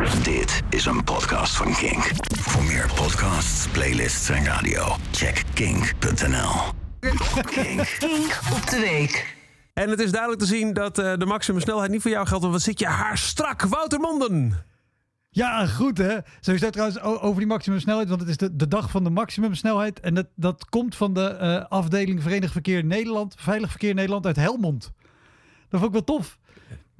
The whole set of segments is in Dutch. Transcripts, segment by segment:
Dit is een podcast van Kink. Voor meer podcasts, playlists en radio, check kink.nl. Kink. Kink op de week. En het is duidelijk te zien dat eh, de maximumsnelheid niet voor jou geldt. Want wat zit je haar strak, Wouter Monden. Ja, goed hè. Sowieso trouwens over die maximumsnelheid, want het is de, de dag van de maximumsnelheid. En dat, dat komt van de eh, afdeling Verenigd Verkeer Nederland, Veilig Verkeer Nederland uit Helmond. Dat vond ik wel tof.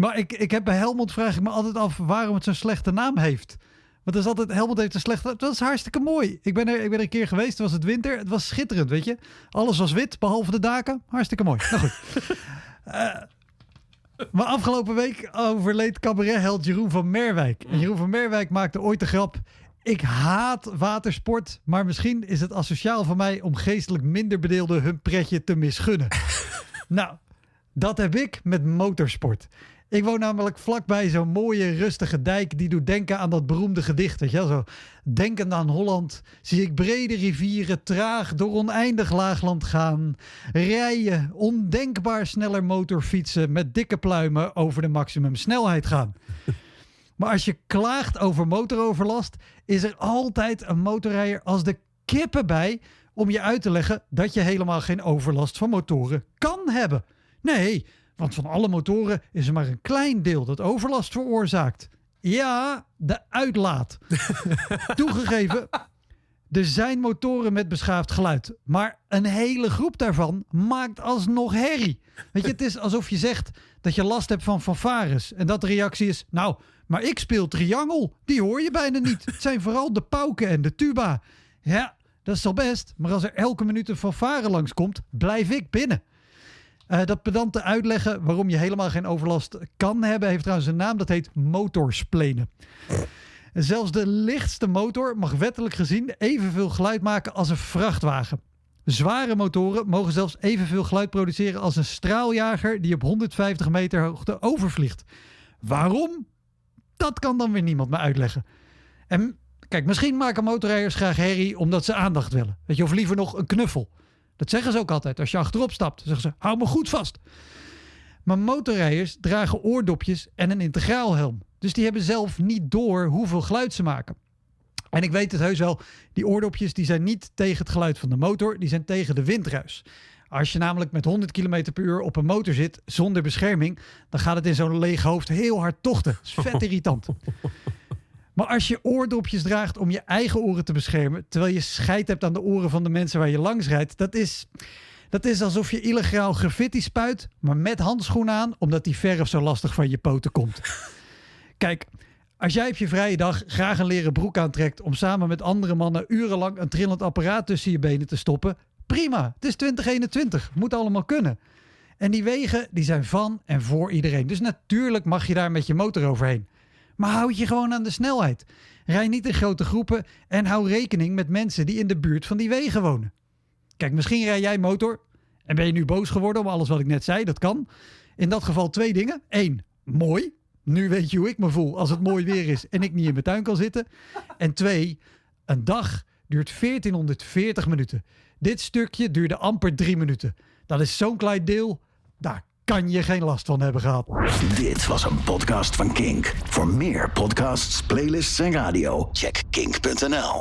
Maar ik, ik heb bij Helmond vraag ik me altijd af waarom het zo'n slechte naam heeft. Want dat is altijd, Helmond heeft een slechte Dat is hartstikke mooi. Ik ben, er, ik ben er een keer geweest, het was het winter. Het was schitterend, weet je. Alles was wit, behalve de daken. Hartstikke mooi. Nou goed. Maar afgelopen week overleed cabarethheld Jeroen van Merwijk. En Jeroen van Merwijk maakte ooit de grap... Ik haat watersport, maar misschien is het asociaal van mij... om geestelijk minder bedeelden hun pretje te misgunnen. nou, dat heb ik met motorsport. Ik woon namelijk vlakbij zo'n mooie, rustige dijk... die doet denken aan dat beroemde gedicht, weet je? Zo, denkend aan Holland zie ik brede rivieren... traag door oneindig laagland gaan. Rijden, ondenkbaar sneller motorfietsen... met dikke pluimen over de maximumsnelheid gaan. Maar als je klaagt over motoroverlast... is er altijd een motorrijder als de kippen bij... om je uit te leggen dat je helemaal geen overlast van motoren kan hebben. Nee, want van alle motoren is er maar een klein deel dat overlast veroorzaakt. Ja, de uitlaat. Toegegeven, er zijn motoren met beschaafd geluid. Maar een hele groep daarvan maakt alsnog herrie. Weet je, het is alsof je zegt dat je last hebt van fanfares. En dat de reactie is, nou, maar ik speel triangel. Die hoor je bijna niet. Het zijn vooral de pauken en de tuba. Ja, dat is al best. Maar als er elke minuut een fanfare langskomt, blijf ik binnen. Eh, dat pedante uitleggen waarom je helemaal geen overlast kan hebben, heeft trouwens een naam. Dat heet motorsplenen. En Zelfs de lichtste motor mag wettelijk gezien evenveel geluid maken als een vrachtwagen. Zware motoren mogen zelfs evenveel geluid produceren als een straaljager die op 150 meter hoogte overvliegt. Waarom? Dat kan dan weer niemand me uitleggen. En kijk, misschien maken motorrijders graag herrie omdat ze aandacht willen. Weet je, of liever nog een knuffel. Dat zeggen ze ook altijd. Als je achterop stapt, zeggen ze: hou me goed vast. Maar motorrijders dragen oordopjes en een integraalhelm. Dus die hebben zelf niet door hoeveel geluid ze maken. En ik weet het heus wel, die oordopjes die zijn niet tegen het geluid van de motor, die zijn tegen de windruis. Als je namelijk met 100 km per uur op een motor zit zonder bescherming, dan gaat het in zo'n leeg hoofd heel hard tochten. Is vet irritant. Maar als je oordopjes draagt om je eigen oren te beschermen, terwijl je scheid hebt aan de oren van de mensen waar je langs rijdt, dat is, dat is alsof je illegaal graffiti spuit, maar met handschoenen aan, omdat die verf zo lastig van je poten komt. Kijk, als jij op je vrije dag graag een leren broek aantrekt om samen met andere mannen urenlang een trillend apparaat tussen je benen te stoppen, prima. Het is 2021, moet allemaal kunnen. En die wegen die zijn van en voor iedereen. Dus natuurlijk mag je daar met je motor overheen. Maar houd je gewoon aan de snelheid. Rij niet in grote groepen en hou rekening met mensen die in de buurt van die wegen wonen. Kijk, misschien rij jij motor en ben je nu boos geworden om alles wat ik net zei. Dat kan. In dat geval twee dingen. Eén, mooi. Nu weet je hoe ik me voel als het mooi weer is en ik niet in mijn tuin kan zitten. En twee, een dag duurt 1440 minuten. Dit stukje duurde amper drie minuten. Dat is zo'n klein deel, daar kan je geen last van hebben gehad. Dit was een podcast van Kink. Voor meer podcasts, playlists en radio, check kink.nl.